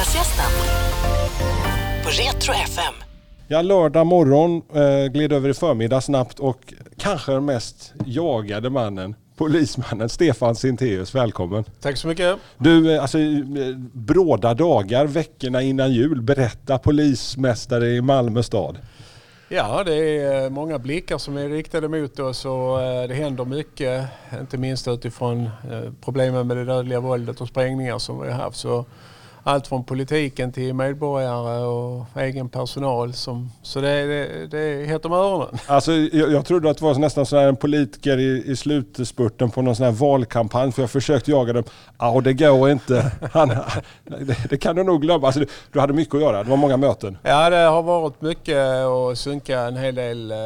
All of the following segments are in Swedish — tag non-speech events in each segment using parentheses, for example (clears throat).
Fredagsgästen på Retro FM. Ja, lördag morgon eh, gled över i förmiddag snabbt och kanske den mest jagade mannen, polismannen Stefan Sintéus. Välkommen! Tack så mycket. Du, eh, alltså eh, bråda dagar, veckorna innan jul. Berätta polismästare i Malmö stad. Ja, det är eh, många blickar som är riktade mot oss och det händer mycket. Inte minst utifrån problemen med det dödliga våldet och sprängningar som vi har haft. Så allt från politiken till medborgare och egen personal. Som, så det, det, det är hett om öronen. Alltså, jag, jag trodde att det var nästan så här en politiker i, i slutspurten på någon sån här valkampanj. För jag försökte jaga dem. Ja, det går inte. Han, det, det kan du nog glömma. Alltså, du, du hade mycket att göra. Det var många möten. Ja, det har varit mycket och synka en hel del eh,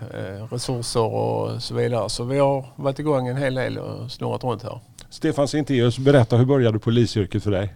eh, resurser och så vidare. Så vi har varit igång en hel del och snurrat runt här. Stefan Sintéus, berätta hur började polisyrket för dig?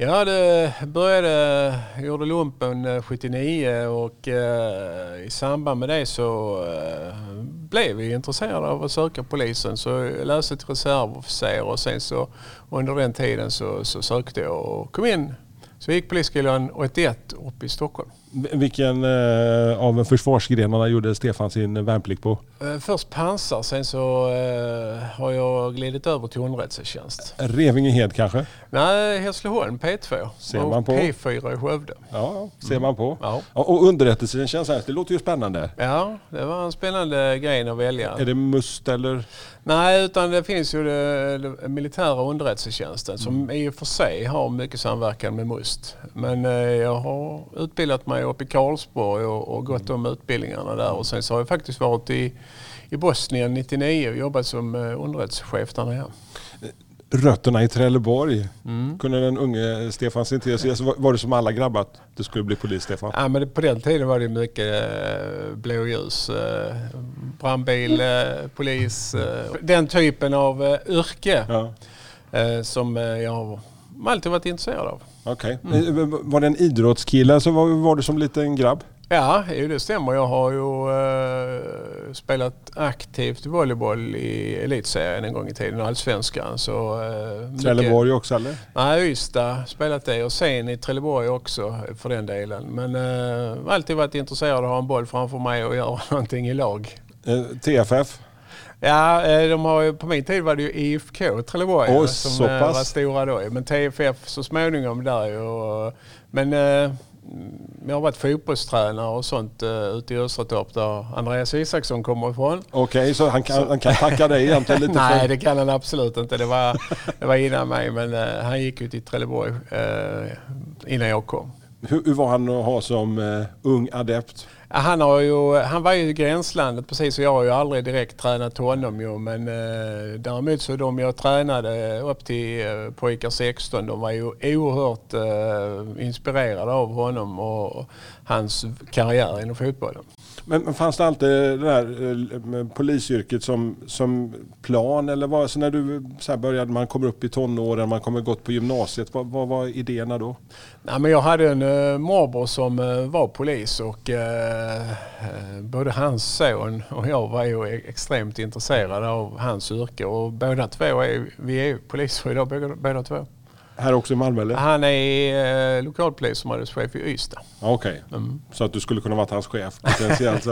Ja, det började, jag gjorde lumpen eh, 79 och eh, i samband med det så eh, blev vi intresserade av att söka polisen. Så jag läste till reservofficer och sen så under den tiden så, så sökte jag och kom in. Så jag gick polisskolan 81 uppe i Stockholm. Vilken eh, av försvarsgrenarna gjorde Stefan sin värnplikt på? Eh, först pansar, sen så eh, har jag glidit över till underrättelsetjänst. Revingehed kanske? Nej, Hässleholm P2 Ser och man på. P4 i Skövde. Ja, ser man på. Ja. Och underrättelsetjänst, det låter ju spännande. ja, det var en spännande grej att välja. Är det MUST eller? Nej, utan det finns ju det militära underrättelsetjänsten som i och för sig har mycket samverkan med MUST. Men eh, jag har utbildat mig uppe i Karlsborg och, och gått de utbildningarna där och sen så har jag faktiskt varit i, i Bosnien 99 och jobbat som eh, underrättelsechef där nere. Rötterna i Trelleborg. Mm. Kunde den unge Stefan Sintéus, alltså, var- det som alla grabbar att du skulle bli polis Stefan? Ja, men på den tiden var det mycket eh, blåljus, eh, brandbil, polis, den typen av yrke Ja, som jag har alltid varit intresserad av. okej. Mm. Eh, Var det en idrottskille så var, var du som liten grabb? Ja, det stämmer. Jag har ju eh, spelat aktivt volleyboll i elitserien en gång i tiden, allsvenskan. Så, eh, Trelleborg också eller? Nej, Ystad spelat det och sen i Trelleborg också för den delen. Men eh, alltid varit intresserad av att ha en boll framför mig och göra (laughs) någonting i lag. Eh, TFF? Ja, eh, de har ju, på min tid var det ju IFK Trelleborg Oj, som så eh, pass. var stora då. Men TFF så småningom där ju. Men eh, jag har varit fotbollstränare och sånt uh, ute i Östertorp där Andreas Isaksson kommer ifrån. Okej, så, han kan, han kan tacka dig egentligen lite (laughs) Nej, för... det kan han absolut inte. Det var, det var innan mig, men han gick ju till Trelleborg innan jag kom. Hur, hur var han att ha som ung adept? Han, har ju, han var ju i gränslandet precis och jag har ju aldrig direkt tränat honom ju men eh, däremot så de jag tränade upp till eh, pojkar 16 de var ju oerhört eh, inspirerade av honom och hans karriär inom fotbollen. Men, men fanns det alltid det där eh, med polisyrket som, som plan eller vad, så när du så här började, man kommer upp i tonåren, man kommer gått på gymnasiet, vad, vad var idéerna då? Nej, men jag hade en uh, morbror som eh, var polis och eh, eh, både hans son och jag var ju e-, extremt intresserade av hans yrke och båda två är, vi är poliser idag båda, båda två. Här också i Malmö eller? Han är eh, lokalpolisområdeschef i Ystad. Ja, Okej, Mm. så att du skulle kunna vara hans chef potentiellt.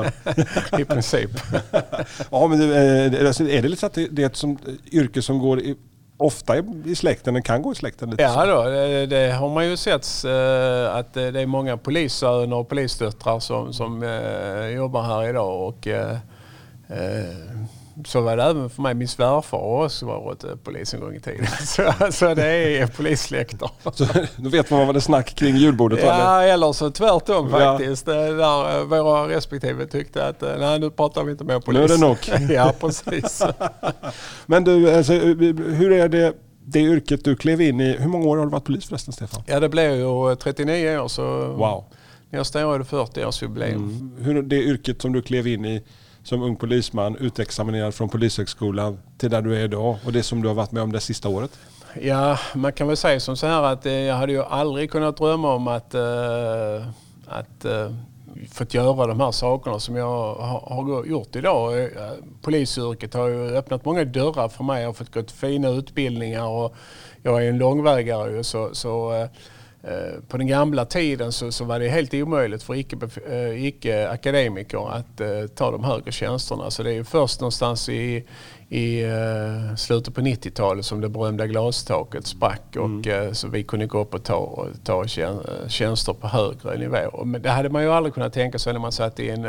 (laughs) I princip. (laughs) ja, men det, eh, alltså, är det lite så att det, är ett som, yrke som går i, ofta i, släkten, den kan gå i släkten lite? Ja då, det, det har man ju sett eh, att det det är många polissöner och polisdöttrar som, som eh, jobbar här idag. Och, eh, eh, så var det även för mig. Min svärfar har också varit eh, polis en gång i tiden. (laughs) Så, så det är polissläkter. (laughs) Så, då vet man vad det är snack kring julbordet. Ja, eller så tvärtom Ja. faktiskt. Det Där eh, våra respektive tyckte att eh, nej, nu pratar vi inte mer polis. Nu är det nog. (laughs) ja, precis. Men du, alltså, hur är det, det yrket du klev in i, hur många år har du varit polis förresten Stefan? Ja, det blev ju 39 år så Wow. nästa år är det 40-årsjubileum. Mm. Hur det yrket som du klev in i som ung polisman, utexaminerad från Polishögskolan till där du är idag och det som du har varit med om det sista året? Ja, man kan väl säga som så här att eh, jag hade ju aldrig kunnat drömma om att, eh, att eh, fått göra de här sakerna som jag har, har gjort idag. Eh, polisyrket har ju öppnat många dörrar för mig. Jag har fått gå fina utbildningar och jag är en långvägare ju, så, så eh, på den gamla tiden så, så var det helt omöjligt för icke- eh, icke-akademiker att eh, ta de högre tjänsterna. Så det är först någonstans i, i uh, slutet på 90-talet som det berömda glastaket sprack och uh, så vi kunde gå upp och ta, ta tjän- tjänster på högre nivå. Men det hade man ju aldrig kunnat tänka sig när man satt i en,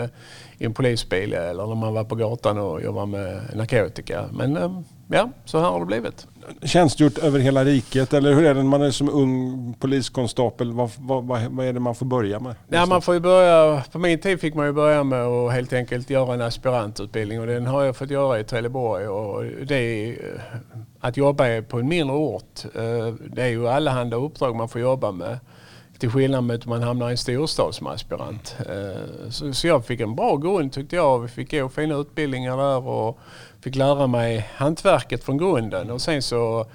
i en polisbil eller när man var på gatan och jobbade med narkotika. Men ja, så här har det blivit. Tjänstgjort över hela riket eller hur är det när man är som ung poliskonstapel? Vad, vad, vad, är det man får börja med? Ja, man får börja, på min tid fick man ju börja med att helt enkelt göra en aspirantutbildning och den har jag fått göra i Trelleborg. Och det är, att jobba på en mindre ort, eh, det är ju allehanda uppdrag man får jobba med. Till skillnad mot om man hamnar i en storstad som aspirant. Eh, så jag fick en bra grund tyckte jag. Vi fick gå fina utbildningar där och fick lära mig hantverket från grunden. Och sen så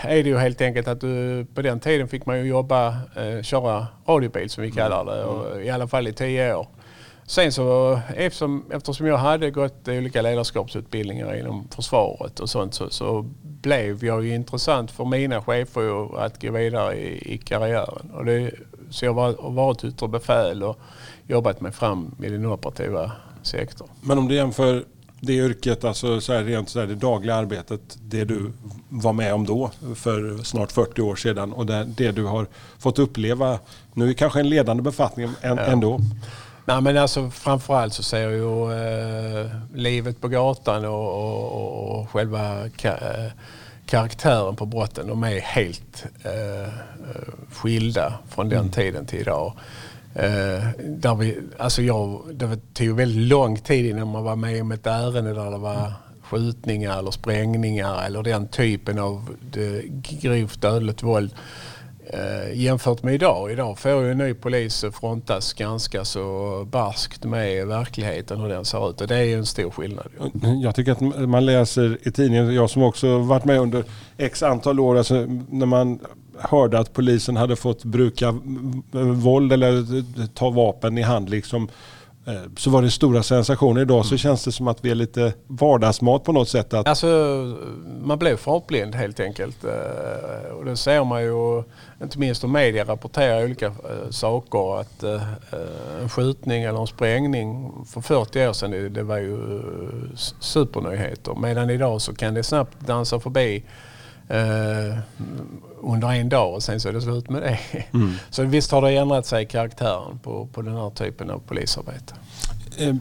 är det ju helt enkelt att du, på den tiden fick man ju jobba, eh, köra radiobil som vi kallar det, och, i alla fall i tio år. Sen så eftersom, eftersom jag hade gått olika ledarskapsutbildningar inom försvaret och sånt så, så blev jag ju intressant för mina chefer att gå vidare i, i karriären. Och det, så jag har varit yttre befäl och jobbat mig fram i den operativa sektorn. Men om du jämför det yrket, alltså så här, rent så här, det dagliga arbetet, det du var med om då för snart 40 år sedan och det, det du har fått uppleva nu är kanske en ledande befattning än, ja. Nej men alltså framförallt så ser jag ju eh, livet på gatan och, och, och själva ka, karaktären på brotten. De är helt eh, skilda från den mm. tiden till idag. Eh, där vi, alltså jag, det tog väldigt lång tid innan man var med om ett ärende där det var skjutningar eller sprängningar eller den typen av grovt dödligt våld eh, jämfört med idag. Idag får ju en ny polis frontas ganska så barskt med verkligheten hur den ser ut och det är ju en stor skillnad. Jag tycker att man läser i tidningen, jag som också varit med under x antal år, alltså när man hörde att polisen hade fått bruka våld eller ta vapen i hand liksom, så var det stora sensationer. Idag så känns det som att vi är lite vardagsmat på något sätt. Att... Alltså, man blev fartblind helt enkelt. Och det ser man ju, inte minst om media rapporterar olika saker. Att en skjutning eller en sprängning för 40 år sedan, det var ju supernyheter. Medan idag så kan det snabbt dansa förbi Uh, under en dag och sen så är det slut med det. (laughs) Mm. Så visst har det ändrat sig karaktären på, på den här typen av polisarbete. Uh,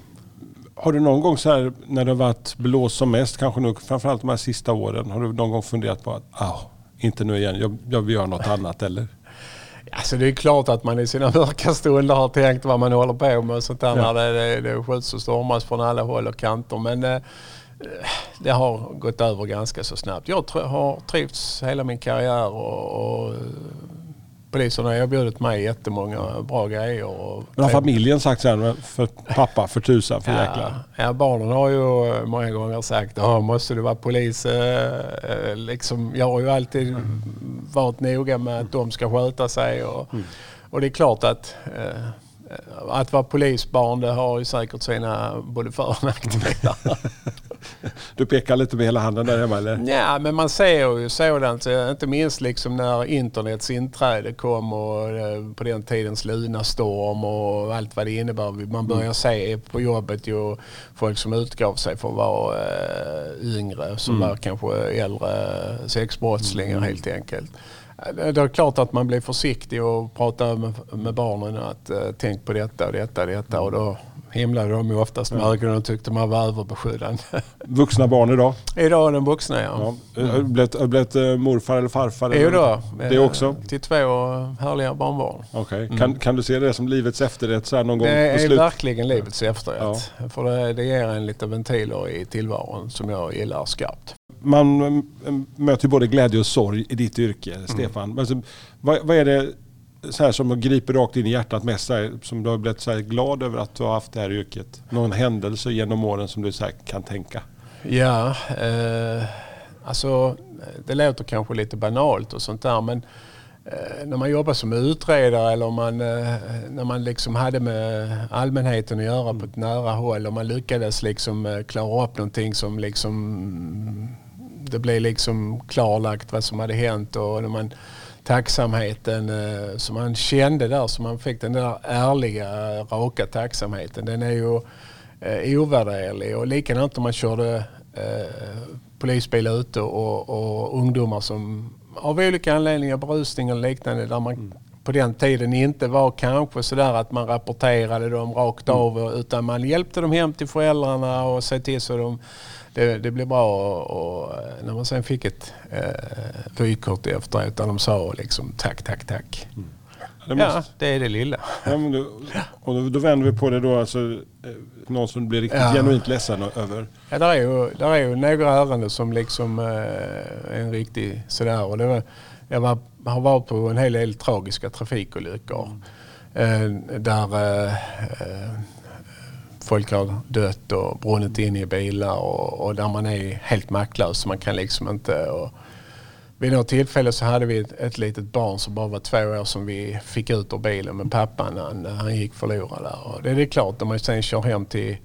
har du någon gång så här när det har varit blåst som mest, kanske nu framförallt de här sista åren, har du någon gång funderat på att ah, inte nu igen, jag, jag vill göra något (laughs) annat eller? Alltså det är klart att man i sina (laughs) mörka stunder har tänkt vad man håller på med och sånt där ja. när det, det, det skjuts och stormas från alla håll och kanter. Men eh, det har gått över ganska så snabbt. Jag har trivts hela min karriär och, och polisen har erbjudit mig jättemånga bra grejer. Och Men har familjen sagt sen för pappa för tusan för ja, jäklar? Ja, barnen har ju många gånger sagt att måste du vara polis? liksom, jag har ju alltid mm. varit noga med att de ska sköta sig. Och, mm. och det är klart att att vara polisbarn det har ju säkert sina både för och nackdelar. (laughs) Du pekar lite med hela handen där hemma eller? Ja, men man ser ju sådant. Inte minst liksom när internets inträde kom och eh, på den tidens Lunarstorm och allt vad det innebär. Man börjar mm. se på jobbet ju folk som utgav sig för att vara yngre som mm. var kanske äldre sexbrottslingar mm. helt enkelt. Det är klart att man blir försiktig och pratar med, barnen att uh, tänk på detta och detta och detta och då himlade de ju oftast med ögonen och tyckte man var överbeskyddande. (laughs) Vuxna barn idag? Idag är de vuxna ja. ja. Har du blivit, uh, morfar eller farfar? Jo då, det också? Till två härliga barnbarn. Okay. Mm. Kan, kan du se det som livets efterrätt så här någon gång Det är verkligen livets efterrätt. Ja. För det, det ger en lite ventiler i tillvaron som jag gillar skarpt man möter både glädje och sorg i ditt yrke, mm. Stefan. Alltså, vad, vad, är det så här som griper rakt in i hjärtat mest, här, som du har blivit så glad över att du har haft det här yrket? Någon händelse genom åren som du så kan tänka? Ja, eh, alltså det låter kanske lite banalt och sånt där men eh, när man jobbar som utredare eller man, eh, när man liksom hade med allmänheten att göra på ett nära håll och man lyckades liksom eh, klara upp någonting som liksom det blev liksom klarlagt vad som hade hänt och när man tacksamheten eh, som man kände där, som man fick den där ärliga, raka tacksamheten. Den är ju eh, ovärderlig och likadant om man körde eh, polisbil ute och, och ungdomar som av olika anledningar, berusning och liknande, där man mm. på den tiden inte var kanske sådär att man rapporterade dem rakt mm. av utan man hjälpte dem hem till föräldrarna och se till så de det, det blev bra och, och, när man sen fick ett eh, vykort efteråt där de sa liksom tack, tack, tack. Mm. Det måste... Ja, det är det lilla. Ja, då, och då, då vänder vi på det då, alltså, eh, någon som blir riktigt ja. genuint ledsen över? Ja, där är ju, där är ju några ärenden som liksom eh, är en riktig sådär. Och det var, jag var, har varit på en hel del tragiska trafikolyckor. Mm. Eh, där eh, folk har dött och brunnit in i bilar och, och, där man är helt maktlös. Man kan liksom inte... Och, vid något tillfälle så hade vi ett, ett litet barn som bara var två år som vi fick ut ur bilen med pappan han, han gick förlorad där. Och det är klart, när man sen kör hem till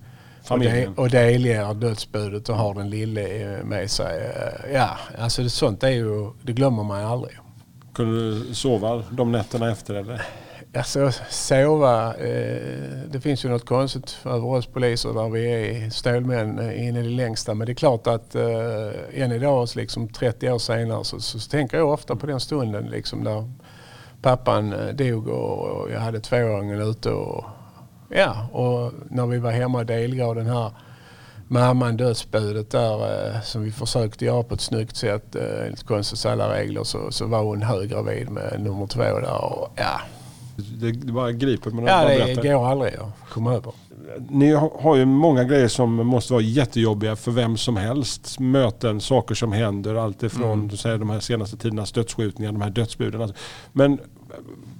familjen och delger dödsbudet och har den lille med sig. Ja, alltså det, sånt är ju, det glömmer man aldrig. Kunde du sova de nätterna efter eller? Alltså sova, eh, det finns ju något konstigt över oss poliser där vi är stålmän eh, in i det längsta. Men det är klart att eh, än idag, liksom 30 år senare, så, så tänker jag ofta på den stunden liksom där pappan eh, dog och, och jag hade tvååringen ute. Och, ja, och när vi var hemma och delgav den här mamman dödsbudet där eh, som vi försökte göra på ett snyggt sätt eh, enligt konstens alla regler så, så var hon höggravid med nummer två där. Och, ja, det, det bara griper mig. Ja, det går aldrig att komma över. Ni har ju många grejer som måste vara jättejobbiga för vem som helst. Möten, saker som händer, allt ifrån mm. de här senaste tidernas dödsskjutningar, de här dödsbuden. Men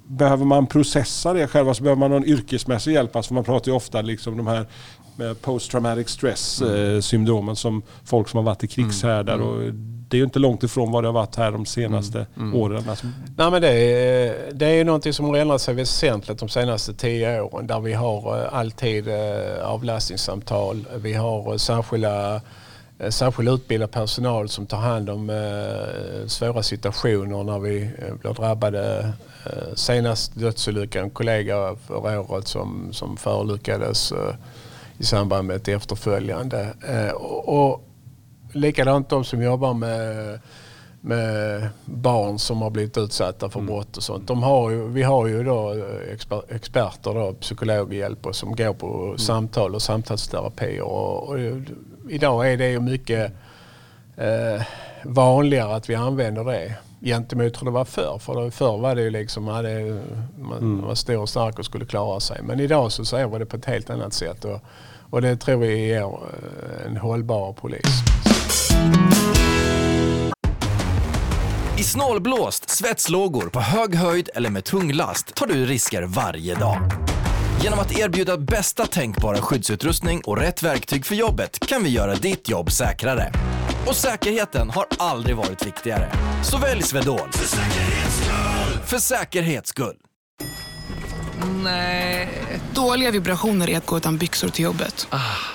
behöver man processa det själv? Alltså behöver man någon yrkesmässig hjälp? Alltså man pratar ju ofta liksom de här post traumatic stress mm. syndromen som folk som har varit i krigshärdar. Mm. Och det är ju inte långt ifrån vad det har varit här de senaste mm. mm. åren. Alltså. Nej, men det, är, det är någonting som har ändrat sig väsentligt de senaste tio åren där vi har eh, alltid eh, avlastningssamtal. Vi har eh, särskilda särskilt utbildad personal som tar hand om eh, svåra situationer när vi blir drabbade. Eh, senast dödsolyckan, en kollega förra året som, som förolyckades eh, i samband med ett efterföljande. Eh, och, och likadant de som jobbar med, med barn som har blivit utsatta för mm. brott och sånt. De har ju, vi har ju då exper, experter, då, psykologhjälp och som går på mm. samtal och samtalsterapi. Och, och, idag är det ju mycket eh, vanligare att vi använder det gentemot hur det var förr. För förr var det ju liksom, man, man mm. var stor och stark och skulle klara sig. Men idag så ser vi det på ett helt annat sätt. Och, och det tror vi ger eh, en hållbar polis. I snålblåst, svetslågor, på hög höjd eller med tung last tar du risker varje dag. Genom att erbjuda bästa tänkbara skyddsutrustning och rätt verktyg för jobbet kan vi göra ditt jobb säkrare. Och säkerheten har aldrig varit viktigare. Så välj Swedol. För säkerhets skull! För säkerhets skull. Nej. Dåliga vibrationer är att gå utan byxor till jobbet. Ah.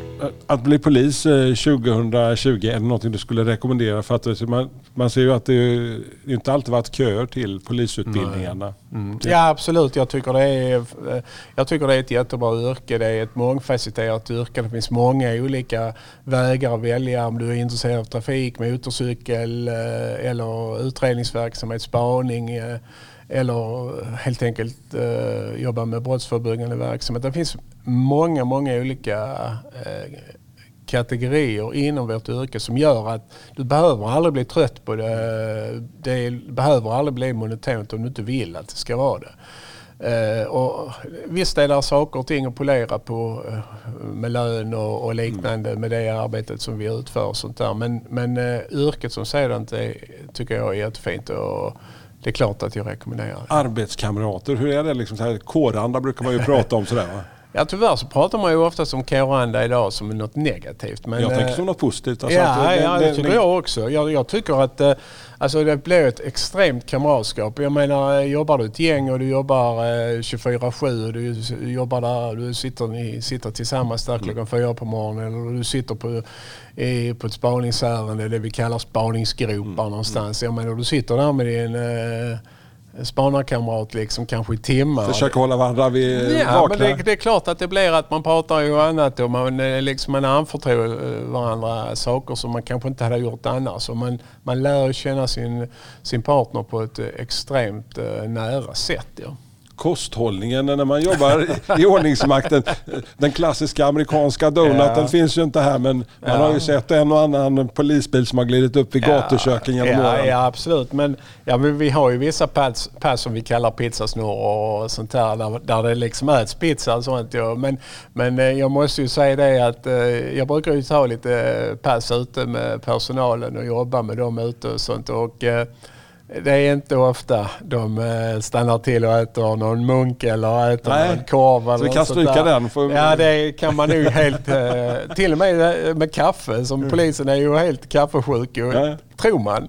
Att bli polis 2020, är det någonting du skulle rekommendera? För att man, man ser ju att det inte alltid varit köer till polisutbildningarna. Mm. Ja absolut, jag tycker, det är, jag tycker det är ett jättebra yrke. Det är ett mångfacetterat yrke. Det finns många olika vägar att välja om du är intresserad av trafik, motorcykel eh, eller utredningsverksamhet, spaning eh, eller helt enkelt eh, jobba med brottsförebyggande verksamhet. Det finns många, många olika eh, kategorier inom vårt yrke som gör att du behöver aldrig bli trött på det. Det behöver aldrig bli monotont om du inte vill att det ska vara det. Uh, och visst är det saker och ting att polera på uh, med lön och, och, liknande med det arbetet som vi utför och sånt där. Men, men uh, yrket som sådant är, tycker jag är jättefint. Och, det är klart att jag rekommenderar det. Arbetskamrater, hur är det? Liksom så här, kåranda brukar man ju prata om sådär va? Ja tyvärr så pratar man ju oftast om kåranda idag som något negativt. Men, jag tänker eh, som något positivt. Alltså ja, det- ja, det- det tycker jag också. Jag, jag tycker att eh, alltså det blir ett extremt kamratskap. Jag menar, eh, jobbar du ett gäng och du jobbar eh, 24-7 och du jobbar där, du sitter, ni sitter tillsammans där klockan fyra på morgonen eller du sitter på, i, på ett spaningsärende, det vi kallar spaningsgropar någonstans. Jag menar, du sitter där med din spanarkamrat liksom kanske i timmar. Försöka hålla varandra vid Ja, vakna. men det, det är klart att det blir att man pratar ju annat och man, eh, liksom, man anförtror eh, varandra saker som man kanske inte hade gjort annars. Och man, man lär känna sin, sin partner på ett eh, extremt eh, nära sätt. Ja. Kosthållningen när man jobbar i- i ordningsmakten. Den klassiska amerikanska donuten Ja. finns ju inte här men man Ja. har ju sett en och annan polisbil som har glidit upp vid gatuköken genom ja, åren. ja, absolut. Men, ja, men vi har ju vissa pass, pass som vi kallar pizzasnurror och sånt där, där, där det liksom äts pizza och sånt. Ja. Men, men eh, jag måste ju säga det att eh, jag brukar ju ta lite pass ute med personalen och jobba med dem ute och sånt. Och, eh, det är inte ofta de eh, stannar till och äter någon munk eller äter Nej, någon korv. Eller så vi kan stryka den för- Ja, det kan man nu helt... eh, till och med eh, med kaffe, som polisen är ju helt kaffesjuk. ja. Tror man.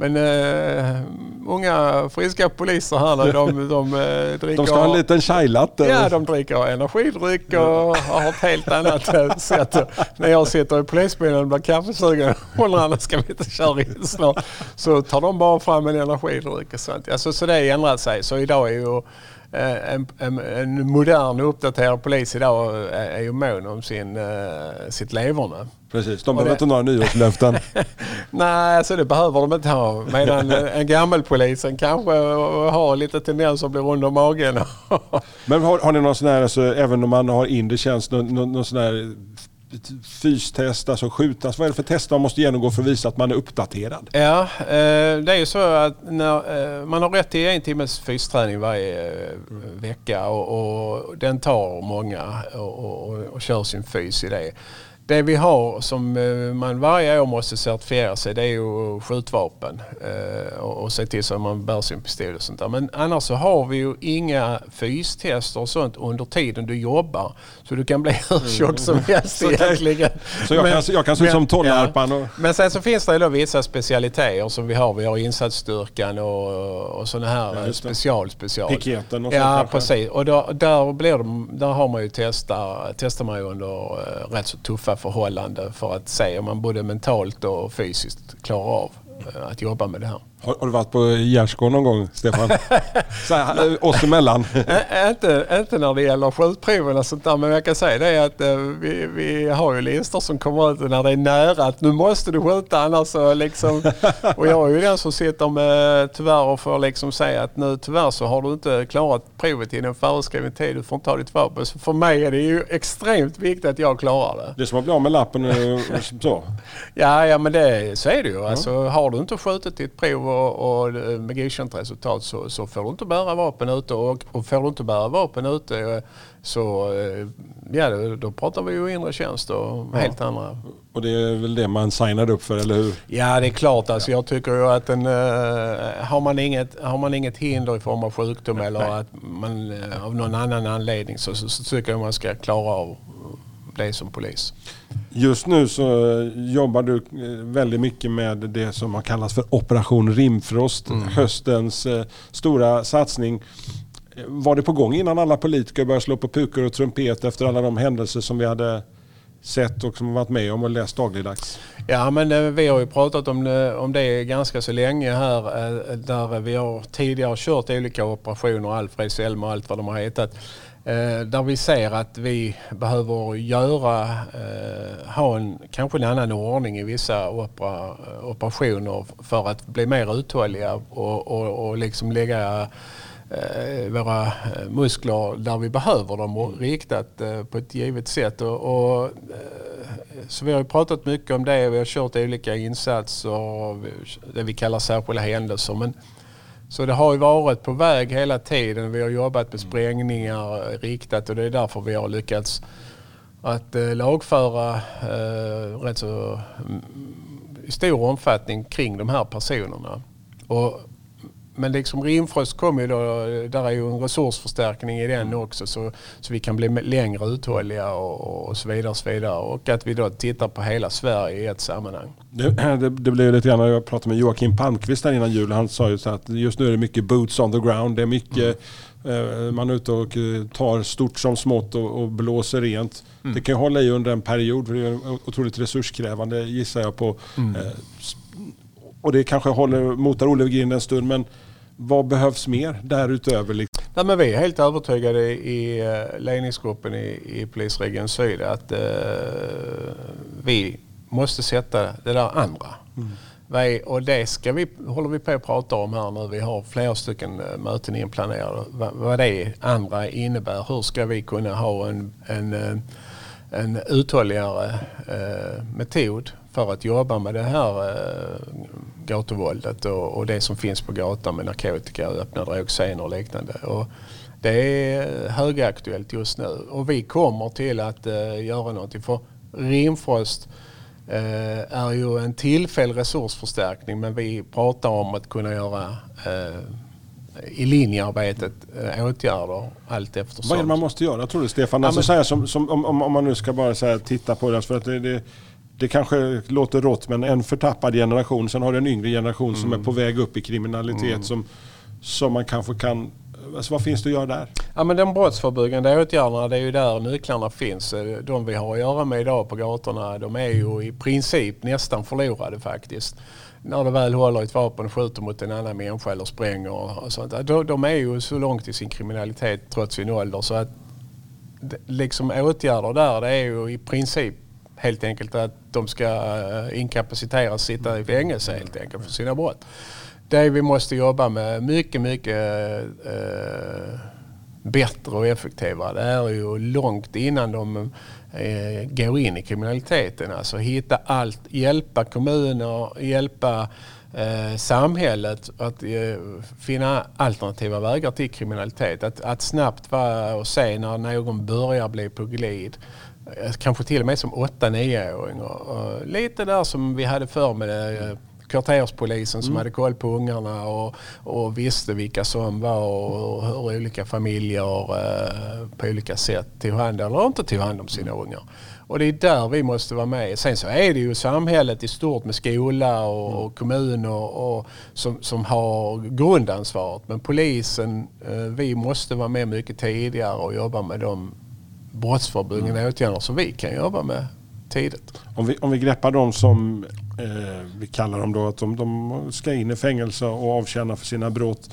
Men uh, unga friska poliser här nu, (laughs) de, de eh, dricker... De ska ha en liten chai-latte. Ja, de dricker energidryck och har ett helt annat eh, sätt. När jag sitter i polisbilen och blir kaffesugen och undrar ska vi inte köra in snart. Så tar de bara fram en energidryck och sånt. Alltså, så det har ändrat sig. Så idag är ju eh, en, en, en modern och uppdaterad polis idag är, är ju mån om sin, eh, sitt leverne. Precis, de behöver inte några nyårslöften. (laughs) Nej, alltså det behöver de inte ha. Medan (laughs) en gammal polisen kanske har lite tendens att bli rund om magen. Men har, har ni någon sån här, alltså, även om man har inre tjänst, någon, någon sån här fystest, alltså skjutas. Vad är det för test man måste genomgå för att visa att man är uppdaterad? Ja, eh, det är ju så att när, eh, man har rätt till en timmes fysträning varje eh, vecka och, och den tar många och, och, och kör sin fys i det. Det vi har som eh, man varje år måste certifiera sig det är ju skjutvapen eh, och, se till så att man bär sin pistol och sånt där. Men annars så har vi ju inga fystester och sånt under tiden du jobbar. Så du kan bli (laughs) hur tjock som (laughs) helst egentligen. Så jag, kan, jag kan se ut men- som Tollarpan och... men sen så finns det då vissa specialiteter som vi har. Vi har insatsstyrkan och, och sådana här Ja, special special. Piketen och så Ja kanske. precis. Och då, där, blir de, där har man ju testar, testar man ju under eh, rätt så tuffa förhållanden för att se om man både mentalt och fysiskt klarar av eh, att jobba med det här. Har, har du varit på gärdsgård någon gång, Stefan? (laughs) så här, eh, oss emellan. Ä- inte, inte när det gäller skjutproven och sånt där men jag kan säga det att eh, vi, vi har ju listor som kommer ut när det är nära att nu måste du skjuta annars så liksom. Och jag är ju den som sitter med tyvärr och får liksom säga att nu tyvärr så har du inte klarat provet inom föreskriven tid. Du får inte ha ditt vapen. Så för mig är det ju extremt viktigt att jag klarar det. Det är som att bli av med lappen och så. (laughs) Ja, ja men det, så är det ju. Alltså, har du inte skjutit ditt prov och, och eh, med godkänt resultat så, så får du inte bära vapen ute. Och, och får du inte bära vapen ute eh, så eh, ja, då, pratar vi ju inre tjänst och helt andra. Och det är väl det man signade upp för, eller hur? Ja, det är klart. Alltså, jag tycker ju att en, har, man inget, har man inget hinder i form av sjukdom eller att man av någon annan anledning så, så, så tycker jag man ska klara av det som polis. Just nu så jobbar du eh, väldigt mycket med det som har kallats för Operation Rimfrost. Mm. Höstens eh, stora satsning. Eh, Var det på gång innan alla politiker började slå på pukor och trumpet efter alla de händelser som vi hade sett och som varit med om och läst dagligdags? Ja men vi har ju pratat om det, om det ganska så länge här där vi har tidigare kört olika operationer, Alfred, Selma och allt vad de har hetat. Eh, Där vi ser att vi behöver göra, eh, ha en, kanske en annan ordning i vissa opera, eh, operationer för att bli mer uthålliga och, och, och liksom lägga eh, våra eh, muskler där vi behöver dem och riktat eh, på ett givet sätt. Och, och, eh, så vi har pratat mycket om det. Vi har kört olika insatser, det vi kallar särskilda händelser. Men, så det har ju varit på väg hela tiden. Vi har jobbat med sprängningar eh, riktat och det är därför vi har lyckats att eh, lagföra eh, rätt så mm, i stor omfattning kring de här personerna. Och men liksom Rimfrost kommer ju då, där är ju en resursförstärkning i den också så, så vi kan bli längre uthålliga och, och så vidare. Och så vidare. Och att vi då tittar på hela Sverige i ett sammanhang. Det, (clears throat) det, det blev lite grann, jag pratade med Joakim Palmqvist där innan jul. Han sa ju så att just nu är det mycket boots on the ground. Det är mycket, mm. man är ute och eh, tar stort som smått och, och blåser rent. Mm. Det kan hålla i under en period, för det är otroligt resurskrävande gissar jag på. Mm. Eh, och det kanske håller, motar Olle Grind en stund, men vad behövs mer därutöver? Liksom? Nej, men vi är helt övertygade i uh, ledningsgruppen i, i Polisregion Syd att uh, vi måste sätta det där andra. Mm. Och det ska vi, håller vi på att prata om här nu. Vi har flera stycken uh, möten inplanerade. Va, vad det andra innebär. Hur ska vi kunna ha en, en, en uthålligare metod för att jobba med det här eh, gatuvåldet och, och det som finns på gatan med narkotika, öppna drogscener och liknande. Och det är högaktuellt just nu och vi kommer till att uh, göra någonting. För Rimfrost uh, är ju en tillfällig resursförstärkning men vi pratar om att kunna göra uh, i linjearbetet åtgärder allt eftersom. Vad är det man måste göra tror du Stefan? Alltså, ja, men, så som, som, om, om man nu ska bara så titta på det. För att det, det det kanske låter rått men en förtappad generation. Sen har du en yngre generation mm. som är på väg upp i kriminalitet mm. som, som man kanske kan Alltså vad finns det att göra där? Ja, men de brottsförebyggande åtgärderna, det är ju där nycklarna finns. De vi har att göra med idag på gatorna, de är ju i princip nästan förlorade faktiskt. När du väl håller ett vapen och skjuter mot en annan människa eller spränger och sånt. De, de är ju så långt i sin kriminalitet trots sin ålder så att liksom åtgärder där, det är ju i princip helt enkelt att de ska eh, inkapaciteras sitta i fängelse helt enkelt för sina brott. Det vi måste jobba med mycket, mycket eh, bättre och effektivare. Det är ju långt innan de eh, går in i kriminaliteten. Alltså hitta allt, hjälpa kommuner, hjälpa eh, samhället att eh, finna alternativa vägar till kriminalitet. Att, att snabbt vara och se när någon börjar bli på glid Eh, kanske till och med som 8-9-åring. Lite där som vi hade för med det, eh, kvarterspolisen som mm. hade koll på ungarna och, och, visste vilka som var och hur olika familjer eh, på olika sätt tog hand eller inte tog hand om sina ungar. Och det är där vi måste vara med. Sen så är det ju samhället i stort med skola och, mm. och kommun och, och som, som har grundansvaret. Men polisen, eh, vi måste vara med mycket tidigare och jobba med dem brottsförebyggande mm. åtgärder som vi kan jobba med tidigt. Om vi, om vi greppar de som eh, vi kallar dem då att de, de, ska in i fängelse och avtjäna för sina brott.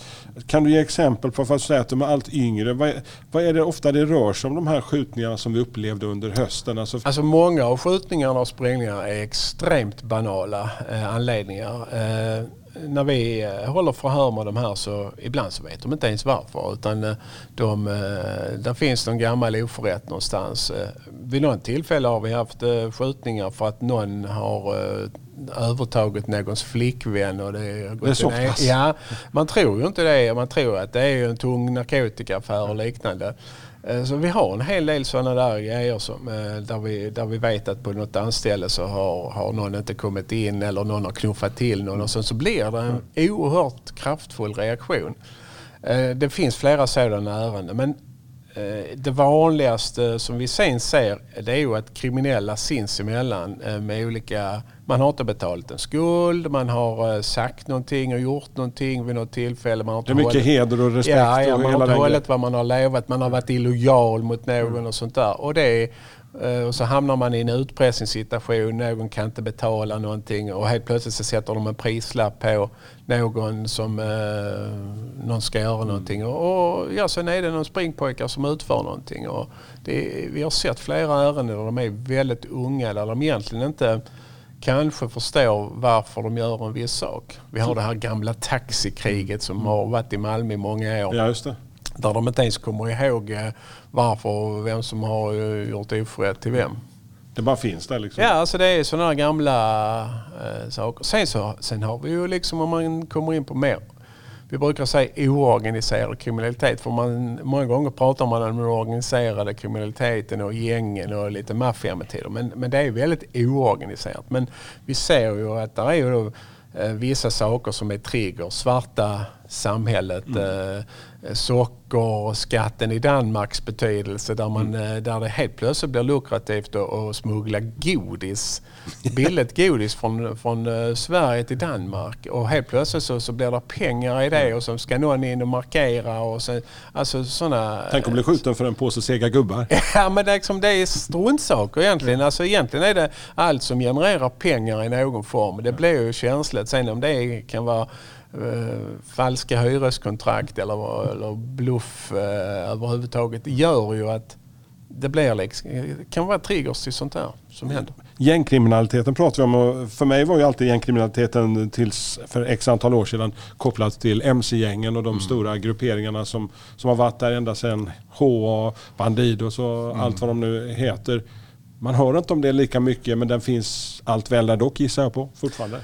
Kan du ge exempel på, för att säga att de är allt yngre, vad, vad är det ofta det rör sig om de här skjutningarna som vi upplevde under hösten? Alltså, alltså många av skjutningarna och sprängningarna är extremt banala eh, anledningar. Eh, när vi eh, håller förhör med de här så ibland så vet de inte ens varför. Utan eh, de, eh, där finns någon gammal oförrätt någonstans. Vid något tillfälle har vi haft skjutningar för att någon har övertagit någons flickvän. Och det, det är så pass? Ja, man tror ju inte det. Man tror att det är en tung narkotikaaffär och liknande. Eh, så vi har en hel del sådana där grejer som, eh, där, vi, där vi vet att på något anställe så har, har någon inte kommit in eller någon har knuffat till någon och sen så blir det en oerhört kraftfull reaktion. Eh, det finns flera sådana ärenden men det vanligaste som vi sen ser det är ju att kriminella sinsemellan med olika man har inte betalat en skuld, man har sagt någonting och gjort någonting vid något tillfälle. Man har det är mycket hållit, heder och respekt. Ja, ja man har inte hållit vad man har lovat, man har varit illojal mot någon mm. och sånt där. Och, det är, och så hamnar man i en utpressningssituation, någon kan inte betala någonting och helt plötsligt så sätter de en prislapp på någon som eh, någon ska göra någonting. Och, och ja, sen är det någon springpojkar som utför någonting. Och det, vi har sett flera ärenden där de är väldigt unga, där de egentligen inte kanske förstår varför de gör en viss sak. Vi har det här gamla taxikriget som mm. har varit i Malmö i många år. Ja, just det. Där de inte ens kommer ihåg eh, varför och vem som har eh, gjort oförrätt till vem. Det bara finns där liksom? Ja, alltså det är sådana gamla äh, saker. Sen, så, sen har vi ju liksom om man kommer in på mer vi brukar säga oorganiserad kriminalitet för man, många gånger pratar man om den organiserade kriminaliteten och gängen och lite maffiametoder men, men det är väldigt oorganiserat. Men vi ser ju att det är ju då, eh, vissa saker som är trigger. Svarta samhället, Mm. eh, sockerskatten i Danmarks betydelse där, man, Mm. eh, där det helt plötsligt blir lukrativt att, smuggla godis, billigt godis från, från eh, Sverige till Danmark. Och helt plötsligt så, så blir det pengar i det och så ska någon in och markera. Och så, alltså såna, Tänk att bli skjuten för en påse sega gubbar. (laughs) Ja men det är, liksom, det är struntsaker egentligen. Alltså, egentligen är det allt som genererar pengar i någon form. Det blir ju känsligt. Sen om det kan vara eh, falska hyreskontrakt eller, eller bluff eh, överhuvudtaget. Gör ju att det blir liksom, det kan vara triggers till sånt där som händer. Gängkriminaliteten pratar vi om och för mig var ju alltid gängkriminaliteten tills för x antal år sedan kopplat till MC-gängen och de stora grupperingarna som, som har varit där ända sedan HA, Bandidos och allt vad de nu heter. Man hör inte om det lika mycket men den finns allt väl där dock gissar jag på fortfarande.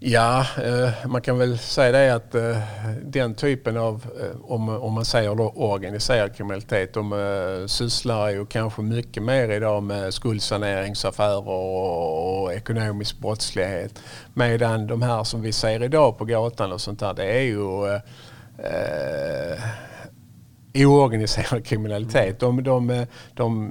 Ja, eh, man kan väl säga det att eh, den typen av, eh, om, man säger då organiserad kriminalitet, de sysslar ju kanske mycket mer idag med skuldsaneringsaffärer och, ekonomisk brottslighet. Medan de här som vi ser idag på gatan och sånt där, det är ju eh, eh, oorganiserad (laughs) kriminalitet. De, de, de,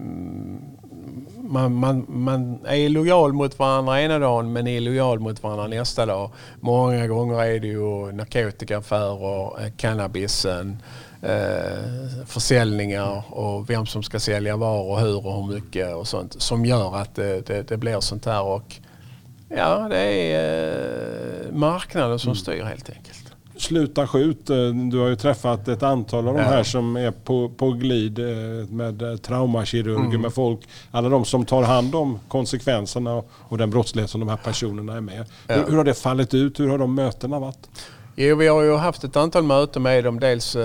man, man, man är lojal mot varandra ena dagen men är lojal mot varandra nästa dag. Många gånger är det ju narkotikaaffärer, eh, cannabisen, eh, försäljningar och vem som ska sälja var och hur och hur mycket och sånt som gör att det, det, det blir sånt här. Och, ja, det är eh, marknaden som styr helt enkelt. Sluta skjut. eh, Du har ju träffat ett antal av de Ja. här som är på, på glid eh, med eh, traumakirurger, Mm. med folk. Alla de som tar hand om konsekvenserna och- den brottslighet som de här personerna är med. Hur, hur har det fallit ut? Hur har de mötena varit? Jo, vi har ju haft ett antal möten med dem. Dels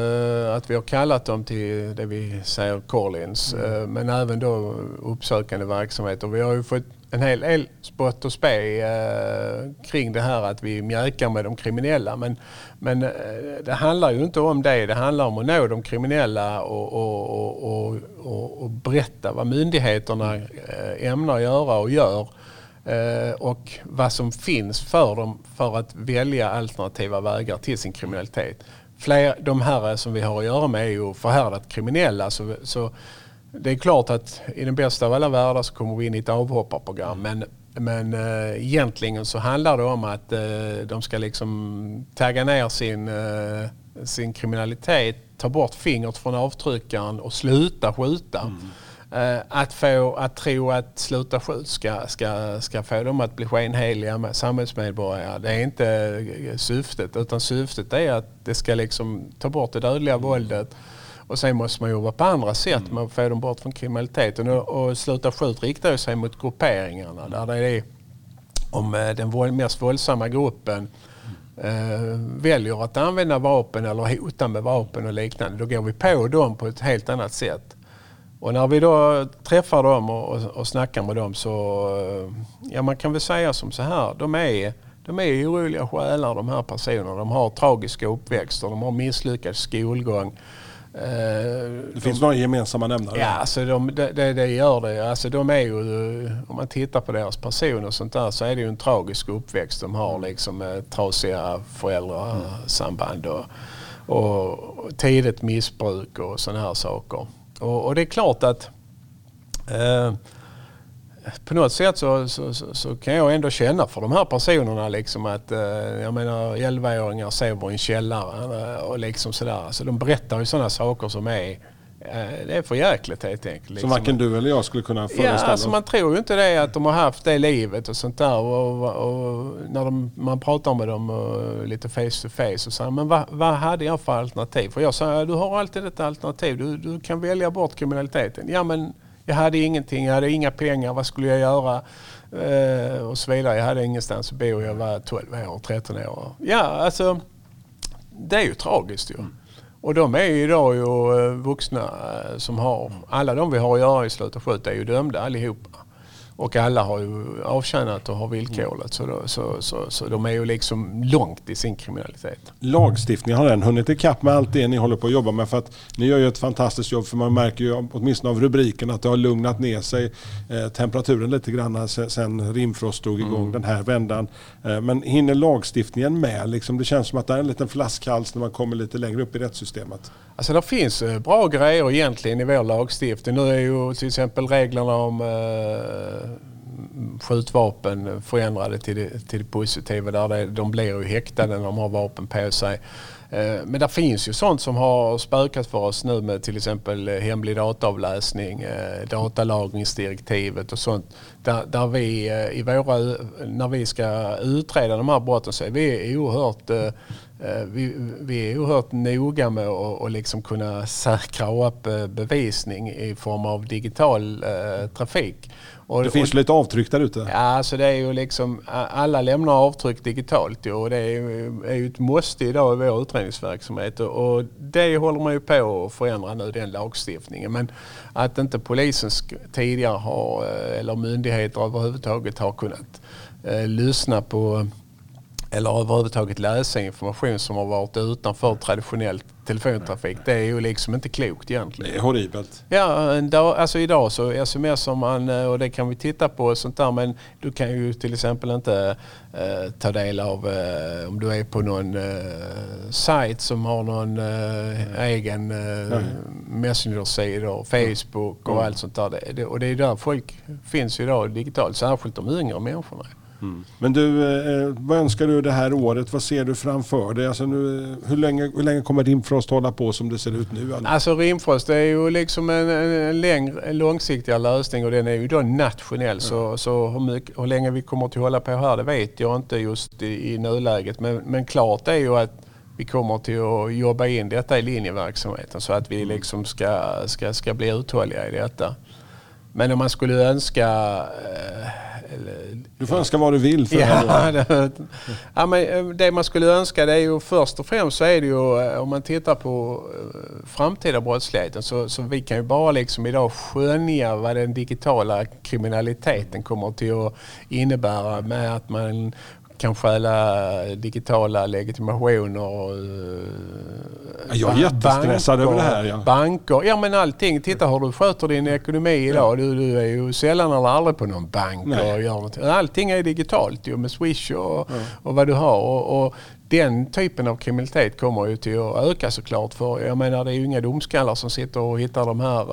att vi har kallat dem till det vi säger call-ins. eh, men även då uppsökande verksamhet. Och vi har ju fått en hel del spott och spe eh, kring det här att vi mjäkar med de kriminella. Men, men eh, det handlar ju inte om det. Det handlar om att nå de kriminella och, och, och, och, och, berätta vad myndigheterna eh, ämnar göra och gör. Eh, och vad som finns för dem för att välja alternativa vägar till sin kriminalitet. Fler, de här som vi har att göra med är ju förhärdat kriminella. Så, så det är klart att i den bästa av alla världar så kommer vi in i ett avhopparprogram. Men, men eh, egentligen så handlar det om att eh, de ska liksom tagga ner sin, eh, sin kriminalitet, ta bort fingret från avtryckaren och sluta skjuta. Eh, Att, få, att tro att sluta skjut ska, ska, ska få dem att bli skenheliga med samhällsmedborgare. Det är inte syftet utan syftet är att det ska liksom ta bort det dödliga våldet. Och sen måste man jobba på andra sätt med att få dem bort från kriminaliteten. Och, och sluta skjut riktar sig mot grupperingarna där det är om eh, den mest våldsamma gruppen eh, väljer att använda vapen eller hota med vapen och liknande. Då går vi på dem på ett helt annat sätt. Och när vi då träffar dem och, och, och snackar med dem så, eh, ja man kan väl säga som så här, de är, de är oroliga själar de här personerna. De har tragiska uppväxter, de har misslyckad skolgång. Eh, Det finns några gemensamma nämnare. Ja, alltså de, det, det, det gör det. Alltså de är ju, om man tittar på deras person och sånt där så är det ju en tragisk uppväxt de har liksom med trasiga föräldrasamband och, och tidigt missbruk och sådana här saker. Och, och det är klart att eh, på något sätt så, så, så, så kan jag ändå känna för de här personerna liksom att eh, jag menar 11-åringar sover i en källare eh, och liksom sådär. Så de berättar ju sådana saker som är eh, det är för jäkligt helt enkelt. Som liksom. varken du eller jag skulle kunna Ja, föreställa alltså oss. man tror ju inte det att de har haft det livet och sånt där. Och, och, och när de, man pratar med dem lite face to face och här, men vad, vad hade jag för alternativ? För jag sa, du har alltid ett alternativ. Du, du kan välja bort kriminaliteten. Ja men jag hade ingenting, jag hade inga pengar, vad skulle jag göra? Eh, och så vidare. Jag hade ingenstans att bo, jag var 12 år, 13 år. Ja, alltså det är ju tragiskt ju. Och de är ju idag ju eh, vuxna eh, som har, alla de vi har att göra i Sluta skjut är ju dömda allihopa. Och alla har ju avtjänat och har villkorligt. Så, då, så, så, så de är ju liksom långt i sin kriminalitet. Lagstiftningen, har den hunnit ikapp med allt det ni håller på att jobba med? För att ni gör ju ett fantastiskt jobb för man märker ju åtminstone av rubriken att det har lugnat ner sig eh, temperaturen lite grann sen, sen Rimfrost drog igång Mm. den här vändan. Eh, men hinner lagstiftningen med? Liksom, det känns som att det är en liten flaskhals när man kommer lite längre upp i rättssystemet. Alltså det finns eh, bra grejer egentligen i vår lagstiftning. Nu är ju till exempel reglerna om eh, skjutvapen förändrade till det, till det positiva. Där det, de blir ju häktade när de har vapen på sig. Eh, men det finns ju sånt som har spökat för oss nu med till exempel hemlig dataavläsning, eh, datalagringsdirektivet och sånt. Där, där vi eh, i våra, när vi ska utreda de här brotten så är vi oerhört vi, vi är oerhört noga med att liksom kunna säkra upp eh, bevisning i form av digital eh, trafik. Och, Det finns och, lite avtryck där ute. Ja, alltså det är ju liksom, alla lämnar avtryck digitalt ju, och det är ju, är ju ett måste idag i vår utredningsverksamhet och, och det håller man ju på att förändra nu, den lagstiftningen. Men att inte polisen tidigare har, eh, eller myndigheter överhuvudtaget har kunnat eh, lyssna på eller överhuvudtaget läsa information som har varit utanför traditionell telefontrafik. Det är ju liksom inte klokt egentligen. Det är horribelt. Ja, dag, alltså idag så smsar man eh, och det kan vi titta på och sånt där men du kan ju till exempel inte eh, ta del av eh, om du är på någon eh, sajt som har någon eh, egen eh, Messenger-sida och Facebook och allt sånt där. Det, det, och det är där folk finns idag digitalt, särskilt de yngre människorna. Men du, eh, vad önskar du det här året? Vad ser du framför dig? Alltså nu, hur, länge, hur länge kommer Rimfrost hålla på som det ser ut nu? Alltså Rimfrost är ju liksom en, en, längre, en långsiktigare lösning och den är ju då nationell. Så, så hur, mycket, hur länge vi kommer att hålla på här det vet jag inte just i, i nuläget. Men, men klart är ju att vi kommer till att jobba in detta i linjeverksamheten så att vi liksom ska, ska, ska bli uthålliga i detta. Men om man skulle önska eh, Du får önska vad du vill. För. Ja, (laughs) det, ja, men eh, det man skulle önska det är ju först och främst så är det ju eh, om man tittar på eh, framtida brottsligheten så, så vi kan ju bara liksom idag skönja vad den digitala kriminaliteten kommer till att innebära med att man kan stjäla digitala legitimationer. och, eh, Ja, jag är jättestressad över det här, ja. Banker, ja men allting. Titta hur du sköter din ekonomi idag. Du, du är ju sällan eller aldrig på någon bank Nej. och gör något. Allting är digitalt ju med Swish och, och vad du har. Och, och den typen av kriminalitet kommer ju till att öka såklart. För jag menar det är ju inga domskallar som sitter och hittar de här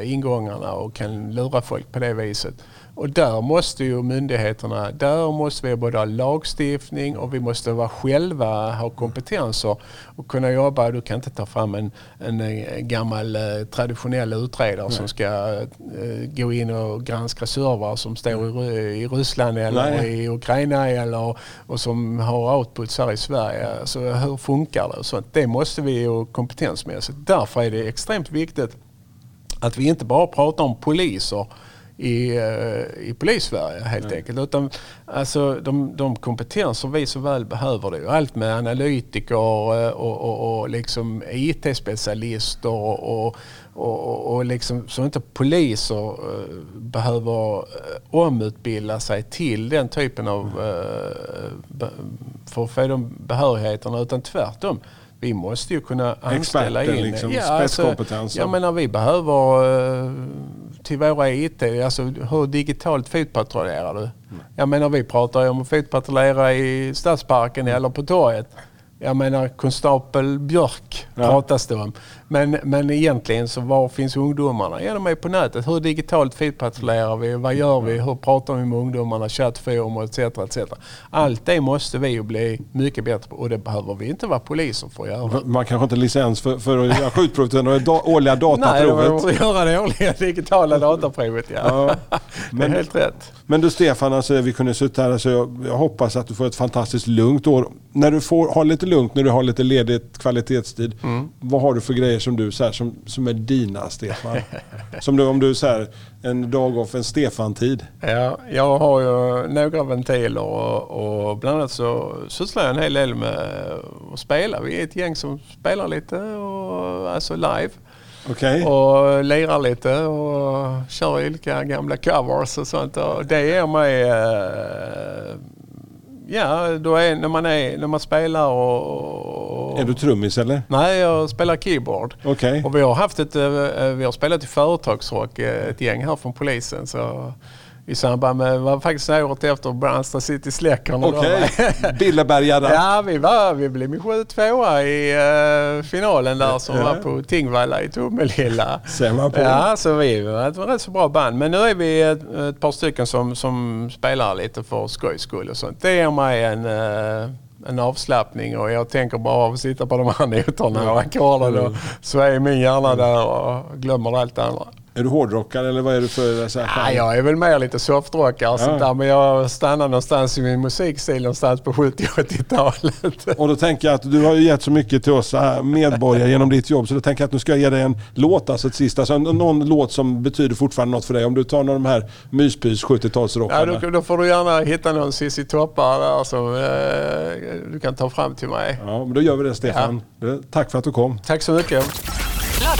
eh, ingångarna och kan lura folk på det viset. Och där måste ju myndigheterna, där måste vi både ha lagstiftning och vi måste vara själva ha kompetenser och kunna jobba. Du kan inte ta fram en, en, eh, gammal eh, traditionell utredare som ska eh, gå in och granska servrar som står i, Ru- i Ryssland eller Nej. i Ukraina eller, och som har outputs här i Sverige. Alltså, hur funkar det? och sånt? Det måste vi ju kompetensmässigt. Därför är det extremt viktigt att vi inte bara pratar om poliser i, eh, i polissverige helt enkelt. Utan alltså, de, de kompetenser vi så väl behöver det allt med analytiker eh, och, och, och liksom IT-specialister och, och, och, och liksom, så inte poliser eh, behöver eh, omutbilda sig till den typen av be- för att få de behörigheterna utan tvärtom. Vi måste ju kunna anställa Experter, in... liksom, alltså, spetskompetens. jag menar vi behöver eh, till våra IT, alltså hur digitalt fotpatrullerar du? Jag menar vi pratar ju om att fotpatrullera i Stadsparken eller på torget. Jag menar konstapel Björk Ja. pratas det om. Men, men egentligen så var finns ungdomarna? Ja de är på nätet. Hur digitalt fotpatrullerar vi? Vad gör vi? Hur pratar vi med ungdomarna? Chattforum etc. etc. Allt det måste vi ju bli mycket bättre på och det behöver vi inte vara poliser för att göra. Man kanske inte har licens för, för att göra skjutprovet utan det årliga Nej, dataprovet. de får göra det årliga digitala dataprovet. Ja. Ja, (laughs) det är men, helt rätt. men du Stefan, alltså, vi kunde sitta här. Alltså, jag, jag hoppas att du får ett fantastiskt lugnt år. När du får ha lite lugnt, när du har lite ledigt kvalitetstid. Mm. Vad har du för grejer som du så här, som, som är dina Stefan? som du, om du så här, en dag off, en Stefan-tid. Ja, jag har ju några ventiler och, och bland annat så sysslar jag en hel del med att spela. Vi är ett gäng som spelar lite och, alltså live. Okej. och lirar lite och kör olika gamla covers och sånt. Och det ger mig... eh, ja, då är, när, man är, när man spelar och... Är du trummis eller? Nej, jag spelar keyboard. Okej. Och vi har haft ett, eh, vi har spelat i företagsrock, eh, ett gäng här från polisen. Så I samband med, det var faktiskt året efter Brandsta City Släckarna. då. Okej. (laughs) Billebergare. Ja, vi, var, vi blev sju tvåa i uh, finalen där som Ja. var på Tingvalla i Tomelilla. (laughs) Ser man på. Ja, så vi var ett rätt så bra band. Men nu är vi ett, ett par stycken som, som spelar lite för skojs skull och sånt. Det ger mig en, eh, en avslappning och jag tänker bara av att sitta på de här noterna och ackorden och så är min hjärna där och glömmer allt det andra. Är du hårdrockare eller vad är du för så här, Ja, jag är väl mer lite softrockare och sånt Ja. där men jag stannar någonstans i min musikstil någonstans på 70-80-talet. (laughs) Och då tänker jag att du har ju gett så mycket till oss här medborgare genom ditt jobb så då tänker jag att nu ska jag ge dig en låt, alltså ett sista, alltså någon låt som betyder fortfarande något för dig. Om du tar någon av de här myspys 70-talsrockarna. Ja, då, då får du gärna hitta någon Cissi Toppar där som eh, du kan ta fram till mig. Ja, men då gör vi det Stefan. Tack för att du kom. Tack så mycket.